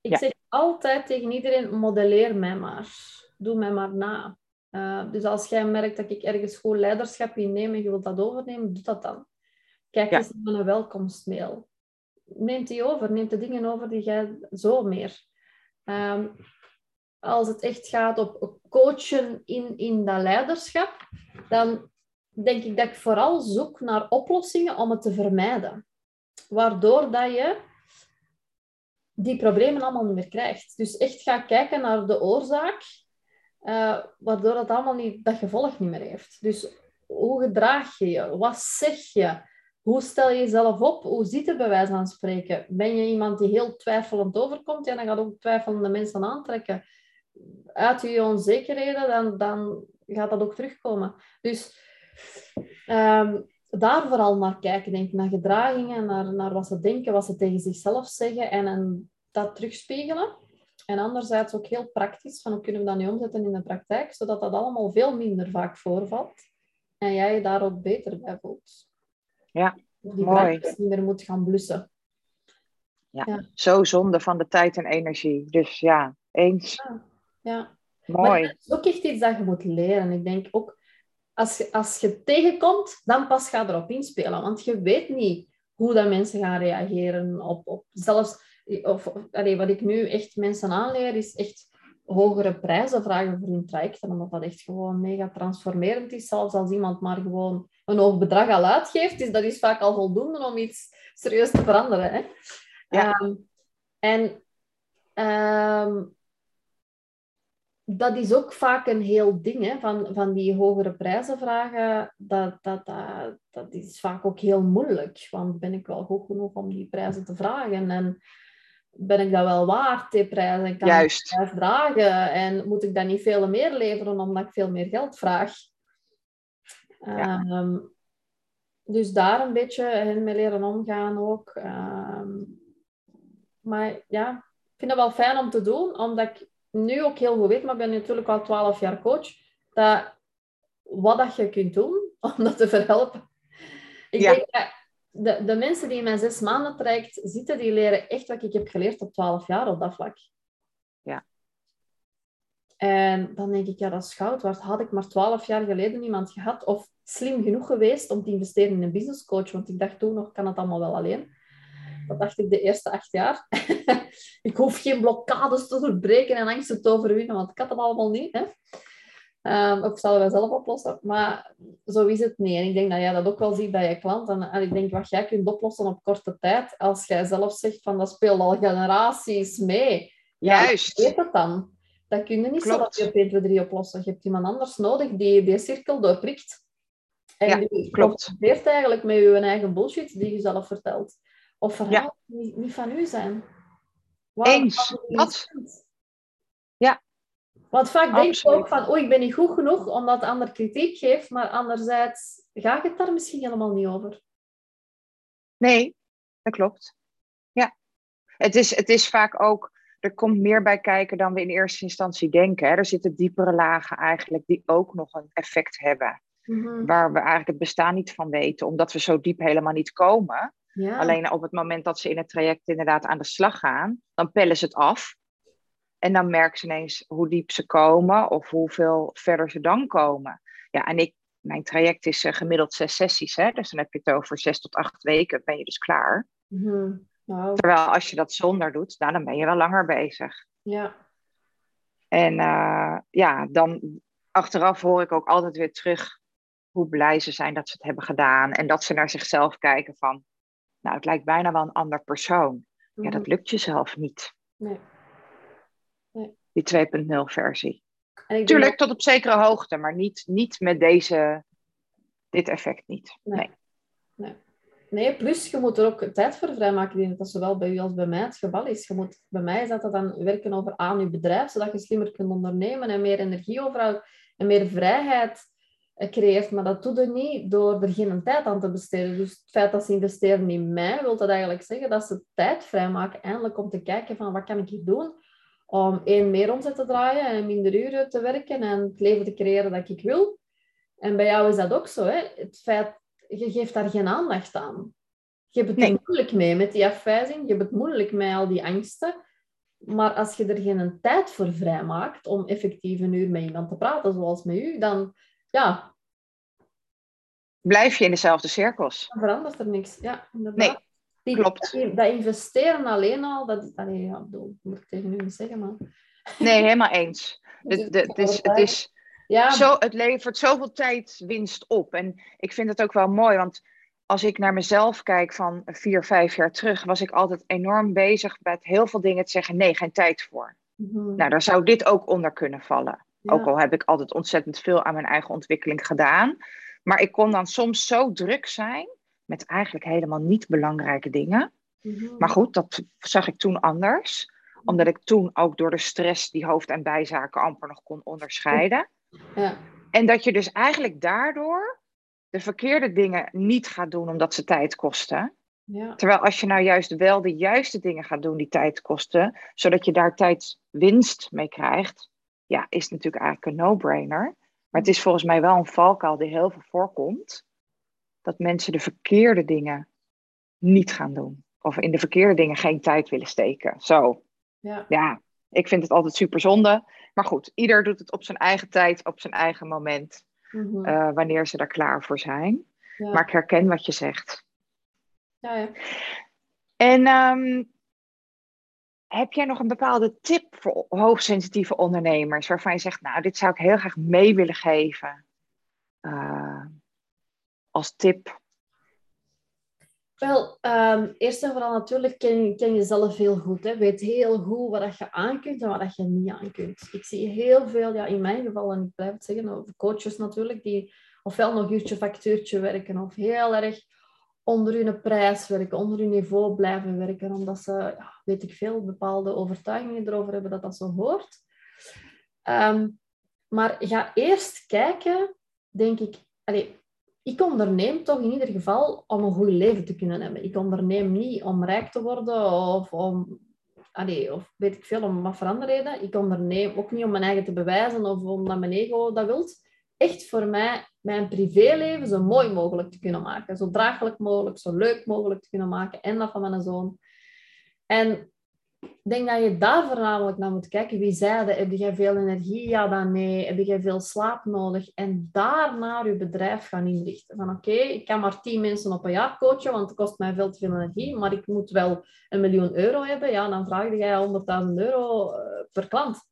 Ik Ja. zeg altijd tegen iedereen, modelleer mij maar. Doe mij maar na. Uh, dus als jij merkt dat ik ergens goed leiderschap inneem en je wilt dat overnemen, doe dat dan. Kijk Ja. eens naar een welkomstmail. Neem die over. Neem de dingen over die jij zo meer. Um, als het echt gaat op coachen in, in dat leiderschap, dan denk ik dat ik vooral zoek naar oplossingen om het te vermijden. Waardoor dat je die problemen allemaal niet meer krijgt. Dus echt ga kijken naar de oorzaak, uh, waardoor dat allemaal niet, dat gevolg niet meer heeft. Dus hoe gedraag je je? Wat zeg je? Hoe stel je jezelf op? Hoe ziet het bij wijze van spreken? Ben je iemand die heel twijfelend overkomt? Ja, dan gaat ook twijfelende mensen aantrekken. Uit je onzekerheden, dan, dan gaat dat ook terugkomen. Dus um, daar vooral naar kijken, denk ik, naar gedragingen, naar, naar wat ze denken, wat ze tegen zichzelf zeggen en, en dat terugspiegelen. En anderzijds ook heel praktisch, van hoe kunnen we dat nu omzetten in de praktijk, zodat dat allemaal veel minder vaak voorvalt en jij je daar ook beter bij voelt. Ja, Die mooi. moet gaan blussen. Ja. Ja. Zo zonde van de tijd en energie. Dus ja, eens. Ja. ja. Mooi. Maar dat is ook echt iets dat je moet leren. Ik denk ook, als je, als je tegenkomt, dan pas ga erop inspelen. Want je weet niet hoe dat mensen gaan reageren op, op zelfs... Of, of allee, wat ik nu echt mensen aanleer, is echt hogere prijzen vragen voor hun trajecten. Omdat dat echt gewoon mega transformerend is. Zelfs als iemand maar gewoon een hoog bedrag al uitgeeft, is dat is vaak al voldoende om iets serieus te veranderen. Hè? Ja. Um, en... Um, dat is ook vaak een heel ding, hè, van, van die hogere prijzen vragen. Dat, dat, dat, dat is vaak ook heel moeilijk. Want ben ik wel goed genoeg om die prijzen te vragen? En ben ik dat wel waard, die prijzen? En kan Juist. ik dat dragen? En moet ik dan niet veel meer leveren omdat ik veel meer geld vraag? Um, dus daar een beetje hen mee leren omgaan ook. Um, maar ja, ik vind het wel fijn om te doen, omdat ik nu ook heel goed weet, maar ik ben natuurlijk al 12 jaar coach, dat wat dat je kunt doen om dat te verhelpen. Ik Ja. denk dat de, de mensen die in mijn zes maanden traject zitten, die leren echt wat ik heb geleerd op 12 jaar op dat vlak. Ja. En dan denk ik, ja, dat is goud. Had ik maar 12 jaar geleden iemand gehad, of slim genoeg geweest om te investeren in een business coach, want ik dacht toen nog, kan het allemaal wel alleen. Dat dacht ik de eerste acht jaar. ik hoef geen blokkades te doorbreken en angsten te overwinnen, want ik had het allemaal niet. Hè? Um, of zullen wij zelf oplossen. Maar zo is het niet. En ik denk dat jij dat ook wel ziet bij je klant. En, en ik denk wat jij kunt oplossen op korte tijd, als jij zelf zegt van dat speelt al generaties mee. Juist. Ja, weet het dan. Dat kun je niet zelf op 1, 2, 3 oplossen. Je hebt iemand anders nodig die die cirkel doorprikt. En Ja, die klopt. confronteert eigenlijk met je eigen bullshit die je zelf vertelt. Of verhalen Ja. die niet van u zijn. Eens. Dat. niet? Ja. Want vaak denk je ook van, oh, ik ben niet goed genoeg omdat de ander kritiek geeft, maar anderzijds gaat het daar misschien helemaal niet over. Nee, dat klopt. Ja. Het is, het is vaak ook, er komt meer bij kijken dan we in eerste instantie denken. Hè. Er zitten diepere lagen eigenlijk die ook nog een effect hebben. Waar we eigenlijk het bestaan niet van weten, omdat we zo diep helemaal niet komen. Ja. Alleen op het moment dat ze in het traject inderdaad aan de slag gaan, dan pellen ze het af. En dan merken ze ineens hoe diep ze komen of hoeveel verder ze dan komen. Ja, en ik, mijn traject is eh, gemiddeld zes sessies, hè? dus dan heb je het over zes tot acht weken, ben je dus klaar. Mhm. Terwijl als je dat zonder doet, nou, dan ben je wel langer bezig. ja. En eh, ja, dan achteraf hoor ik ook altijd weer terug hoe blij ze zijn dat ze het hebben gedaan. En dat ze naar zichzelf kijken van, nou, het lijkt bijna wel een ander persoon. Ja, Mhm. dat lukt jezelf niet, Nee. die 2.0 versie. En Tuurlijk, tot op zekere hoogte, maar niet, niet met deze, dit effect niet. Nee. Nee. Nee, plus je moet er ook tijd voor vrijmaken. Dat dat zowel bij u als bij mij het geval is. Je moet, bij mij is dat, dat dan werken over aan je bedrijf, zodat je slimmer kunt ondernemen en meer energie overhoudt en meer vrijheid creëert. Maar dat doe je niet door er geen tijd aan te besteden. Dus het feit dat ze investeren in mij, wil dat eigenlijk zeggen dat ze tijd vrijmaken eindelijk om te kijken van wat kan ik hier doen om één meer omzet te draaien en minder uren te werken en het leven te creëren dat ik wil. En bij jou is dat ook zo. Hè? Het feit, je geeft daar geen aandacht aan. Je hebt het Nee. moeilijk mee met die afwijzing. Je hebt het moeilijk met al die angsten. Maar als je er geen tijd voor vrijmaakt om effectief een uur met iemand te praten, zoals met u, dan, ja, Blijf je in dezelfde cirkels? dan verandert er niks. Ja, inderdaad. Nee, Die- klopt. dat investeren alleen al, dat, allee, ja, dat moet ik tegen u niet zeggen, maar... Nee, helemaal eens. De- het is, het, is ja, zo, het levert zoveel tijdwinst op. En ik vind het ook wel mooi, want als ik naar mezelf kijk van vier, vijf jaar terug, was ik altijd enorm bezig met heel veel dingen te zeggen: nee, geen tijd voor. mhm, Nou, daar zou dit ook onder kunnen vallen. ja. Ook al heb ik altijd ontzettend veel aan mijn eigen ontwikkeling gedaan. Maar ik kon dan soms zo druk zijn met eigenlijk helemaal niet belangrijke dingen. Mhm. Maar goed, dat zag ik toen anders. Omdat ik toen ook door de stress die hoofd- en bijzaken amper nog kon onderscheiden. Ja. En dat je dus eigenlijk daardoor de verkeerde dingen niet gaat doen omdat ze tijd kosten. Ja. Terwijl als je nou juist wel de juiste dingen gaat doen die tijd kosten, zodat je daar tijdswinst mee krijgt, ja, is natuurlijk eigenlijk een no-brainer. Maar het is volgens mij wel een valkuil die heel veel voorkomt, dat mensen de verkeerde dingen niet gaan doen. Of in de verkeerde dingen geen tijd willen steken. Zo, Ja. ja, ik vind het altijd super zonde. Maar goed, ieder doet het op zijn eigen tijd, op zijn eigen moment, Mhm. eh, wanneer ze daar klaar voor zijn. ja. Maar ik herken wat je zegt. ja, ja. En ehm, heb jij nog een bepaalde tip voor hoogsensitieve ondernemers waarvan je zegt, nou, dit zou ik heel graag mee willen geven eh, als tip? Wel, ehm, eerst en vooral natuurlijk ken, ken jezelf heel goed. Hè. Weet heel goed wat je aan kunt en wat je niet aan kunt. Ik zie heel veel, ja, in mijn geval, en ik blijf het zeggen, coaches natuurlijk, die ofwel nog uurtje factuurtje werken of heel erg onder hun prijs werken, onder hun niveau blijven werken, omdat ze, ja, weet ik veel, bepaalde overtuigingen erover hebben dat dat zo hoort. Ehm, maar ga eerst kijken, denk ik, allee, ik onderneem toch in ieder geval om een goed leven te kunnen hebben. Ik onderneem niet om rijk te worden of om, allee, of weet ik veel, om wat voor andere reden. Ik onderneem ook niet om mijn eigen te bewijzen of omdat mijn ego dat wilt. Echt voor mij mijn privéleven zo mooi mogelijk te kunnen maken. Zo draaglijk mogelijk, zo leuk mogelijk te kunnen maken. En dat van mijn zoon. En ik denk dat je daar voornamelijk naar moet kijken. Wie zei dat? Heb jij veel energie? Ja, dan nee. Heb jij veel slaap nodig? En daarna je bedrijf gaan inrichten. Van oké, ik kan maar tien mensen op een jaar coachen, want het kost mij veel te veel energie. Maar ik moet wel een miljoen euro hebben. Ja, dan vraag jij 100.000 euro eh, per klant.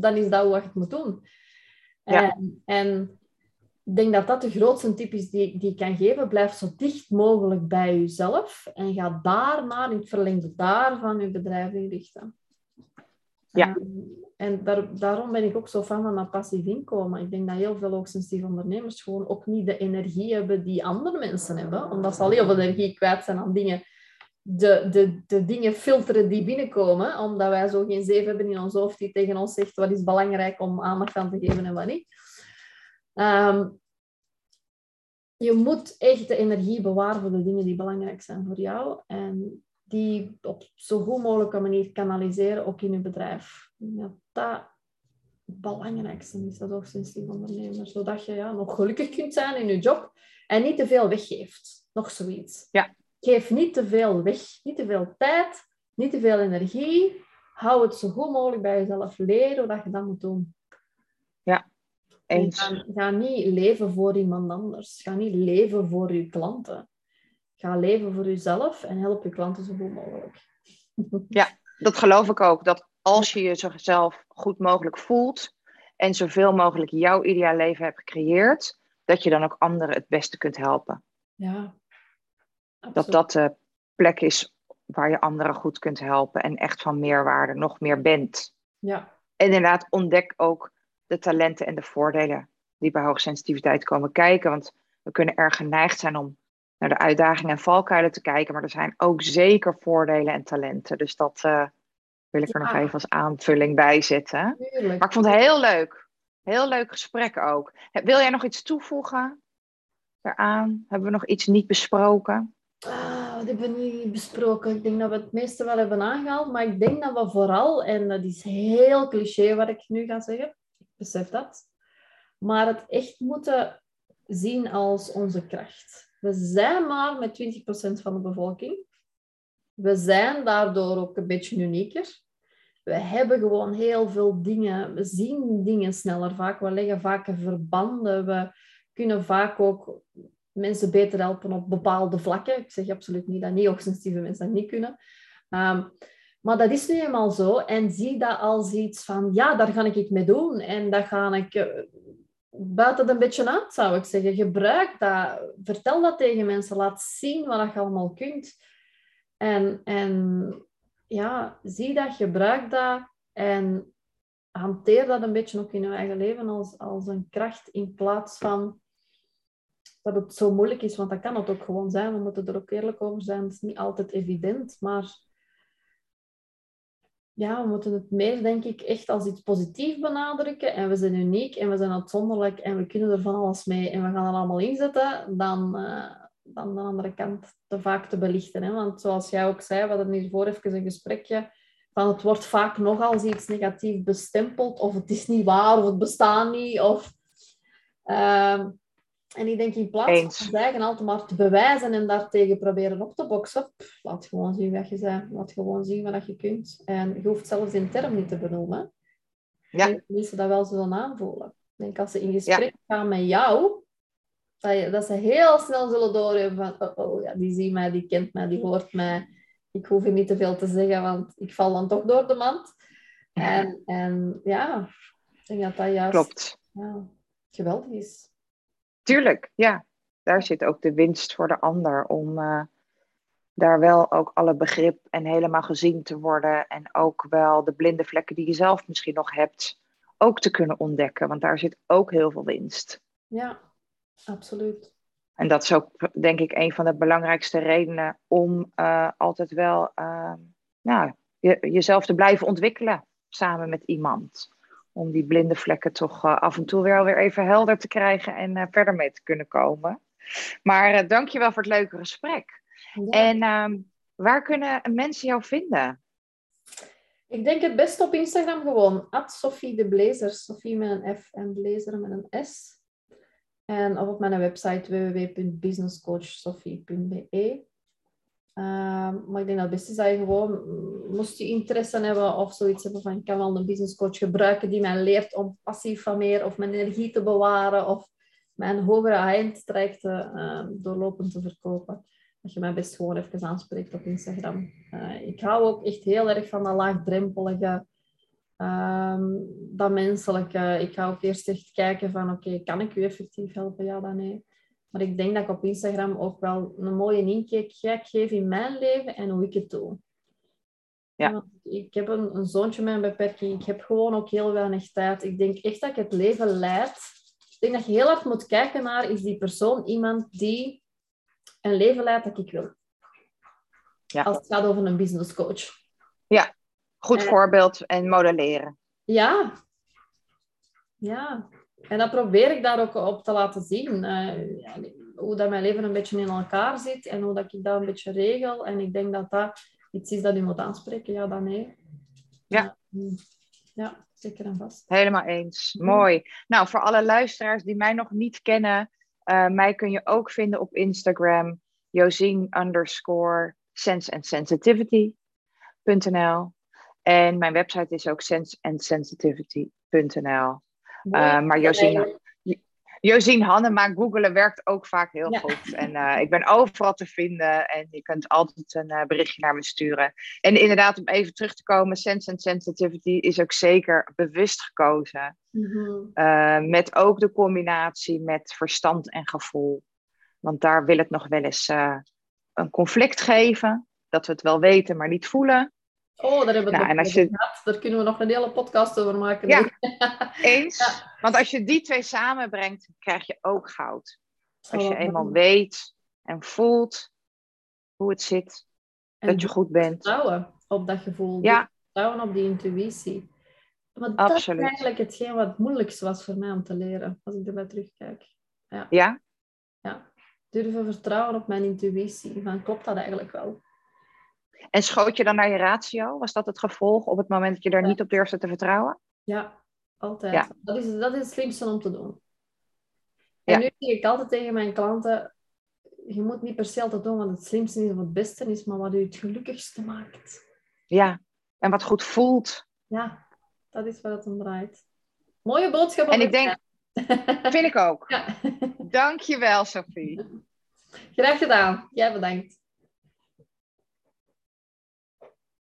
Dan is dat wat je moet doen. Ja. En, en ik denk dat dat de grootste tip is die, die ik kan geven. Blijf zo dicht mogelijk bij jezelf en ga daarna in het verlengde daarvan je bedrijf inrichten. Ja. En daar, daarom ben ik ook zo fan van dat passief inkomen. Ik denk dat heel veel hoogsensitieve ondernemers gewoon ook niet de energie hebben die andere mensen hebben. Omdat ze al heel veel energie kwijt zijn aan dingen. De, de, de dingen filteren die binnenkomen. Omdat wij zo geen zeven hebben in ons hoofd die tegen ons zegt wat is belangrijk om aandacht aan te geven en wat niet. Ehm, je moet echt de energie bewaren voor de dingen die belangrijk zijn voor jou. En die op zo goed mogelijke manier kanaliseren, ook in je bedrijf. Ja, dat het belangrijkste is, dat hoogstensitief ondernemer. Zodat je ja, nog gelukkig kunt zijn in je job en niet te veel weggeeft. Nog zoiets. Ja. Geef niet te veel weg, niet te veel tijd, niet te veel energie. Hou het zo goed mogelijk bij jezelf. Leren wat je dat moet doen. Ga, niet leven voor iemand anders. Ga niet leven voor je klanten. Ga leven voor jezelf en help je klanten zo goed mogelijk. Ja, dat geloof ik ook. Dat als je jezelf goed mogelijk voelt en zoveel mogelijk jouw ideaal leven hebt gecreëerd, dat je dan ook anderen het beste kunt helpen. Ja. Dat dat de plek is waar je anderen goed kunt helpen en echt van meerwaarde nog meer bent. Ja. En inderdaad, ontdek ook de talenten en de voordelen die bij hoogsensitiviteit komen kijken. Want we kunnen erg geneigd zijn om naar de uitdagingen en valkuilen te kijken, maar er zijn ook zeker voordelen en talenten. Dus dat uh, wil ik er nog even als aanvulling bij zetten. Maar ik vond het heel leuk. Heel leuk gesprek ook. Wil jij nog iets toevoegen daaraan? Hebben we nog iets niet besproken? Ah, wat hebben we niet besproken? Ik denk dat we het meeste wel hebben aangehaald, maar ik denk dat we vooral, en dat is heel cliché wat ik nu ga zeggen, besef dat. Maar het echt moeten zien als onze kracht. We zijn maar met 20% van de bevolking. We zijn daardoor ook een beetje unieker. We hebben gewoon heel veel dingen. We zien dingen sneller vaak. We leggen vaker verbanden. We kunnen vaak ook mensen beter helpen op bepaalde vlakken. Ik zeg absoluut niet dat niet-hoogsensitieve mensen dat niet kunnen. Um, maar dat is nu eenmaal zo. En zie dat als iets van, ja, daar ga ik mee doen. En dat ga ik uh, buiten een beetje uit, zou ik zeggen. Gebruik dat. Vertel dat tegen mensen. Laat zien wat je allemaal kunt. En, en ja, zie dat, gebruik dat. En hanteer dat een beetje ook in je eigen leven als, als een kracht. In plaats van dat het zo moeilijk is. Want dat kan het ook gewoon zijn. We moeten er ook eerlijk over zijn. Het is niet altijd evident. Maar ja, we moeten het meer, denk ik, echt als iets positiefs benadrukken. En we zijn uniek en we zijn uitzonderlijk en we kunnen er van alles mee en we gaan er allemaal inzetten, dan, uh, dan de andere kant te vaak te belichten. Hè? Want zoals jij ook zei, we hadden hiervoor even een gesprekje, van het wordt vaak nogal als iets negatief bestempeld, of het is niet waar, of het bestaat niet, of... Uh, en ik denk in plaats van eigen altijd maar te bewijzen en daartegen proberen op te boksen, laat gewoon zien wat je bent. Laat gewoon zien wat je kunt. En je hoeft zelfs in term niet te benoemen. Ja. Ik denk dat dat wel zullen aanvoelen. Ik denk als ze in gesprek gaan met jou, dat, je, dat, ze heel snel zullen doorhebben van, oh, oh ja, die ziet mij, die kent mij, die hoort mij. Ik hoef er niet te veel te zeggen, want ik val dan toch door de mand. En, en ja, ik denk dat dat juist Klopt. Ja, geweldig is. Tuurlijk, ja. Daar zit ook de winst voor de ander om uh, daar wel ook alle begrip en helemaal gezien te worden. En ook wel de blinde vlekken die je zelf misschien nog hebt, ook te kunnen ontdekken. Want daar zit ook heel veel winst. Ja, absoluut. En dat is ook, denk ik, een van de belangrijkste redenen om uh, altijd wel uh, nou, je, jezelf te blijven ontwikkelen samen met iemand om die blinde vlekken toch uh, af en toe wel weer even helder te krijgen en uh, verder mee te kunnen komen. Maar uh, dankjewel voor het leuke gesprek. Ja. En ehm, waar kunnen mensen jou vinden? Ik denk het best op Instagram gewoon. At Sophie de Blazer. Sophie met een F en Blazer met een S. En of op mijn website www.businesscoachsophie.be. Uh, maar ik denk dat het is gewoon moest je interesse hebben of zoiets hebben van ik kan wel een business coach gebruiken die mij leert om passief van meer of mijn energie te bewaren of mijn hogere eindtrajecten uh, doorlopend te verkopen. Dat je mij best gewoon even aanspreekt op Instagram. Uh, ik hou ook echt heel erg van dat laagdrempelige, um, dat menselijke. Ik ga ook eerst echt kijken van oké, kan ik u effectief helpen? Ja, dan nee. Maar ik denk dat ik op Instagram ook wel een mooie inkijk geef in mijn leven en hoe ik het doe. Ja. Ik heb een, een, zoontje met een beperking. Ik heb gewoon ook heel weinig tijd. Ik denk echt dat ik het leven leid. Ik denk dat je heel hard moet kijken naar, is die persoon iemand die een leven leidt dat ik wil? Ja. Als het gaat over een business coach. Ja, goed voorbeeld en modelleren. Ja. Ja. En dat probeer ik daar ook op te laten zien. Uh, hoe dat mijn leven een beetje in elkaar zit en hoe dat ik dat een beetje regel. En ik denk dat dat iets is dat u moet aanspreken. Ja, dan nee. Ja. Ja, zeker en vast. Helemaal eens. Mooi. Nou, voor alle luisteraars die mij nog niet kennen, uh, mij kun je ook vinden op Instagram, Josien underscore sense and sensitivity.nl. En mijn website is ook senseandsensitivity.nl. Uh, maar Josien, Josien Hannema, googelen werkt ook vaak heel goed. En uh, ik ben overal te vinden en je kunt altijd een uh, berichtje naar me sturen. En inderdaad, om even terug te komen, Sense and Sensitivity is ook zeker bewust gekozen. Mm met ook de combinatie met verstand en gevoel. Want daar wil het nog wel eens een conflict geven. Dat we het wel weten, maar niet voelen. Oh, daar hebben we nou, het gehad. Daar kunnen we nog een hele podcast over maken. Ja, eens. Want als je die twee samenbrengt, krijg je ook goud. Als je eenmaal weet en voelt hoe het zit, dat je goed bent. Vertrouwen op dat gevoel. Ja. Vertrouwen op die intuïtie. Maar dat is eigenlijk hetgeen wat het moeilijkste was voor mij om te leren, als ik erbij terugkijk. Ja? Ja. ja. Durven vertrouwen op mijn intuïtie. Van, klopt dat eigenlijk wel? En schoot je dan naar je ratio? Was dat het gevolg op het moment dat je er niet op durfde te vertrouwen? Ja, altijd. Dat, is, dat is het slimste om te doen. En nu zeg ik altijd tegen mijn klanten, je moet niet per se altijd doen wat het slimste is of het beste is, maar wat je het gelukkigste maakt. Ja, en wat goed voelt. Ja, dat is wat het om draait. Mooie boodschap. En ik denk, vind ik ook. Ja. Dankjewel, Sophie. Graag gedaan. Jij bedankt.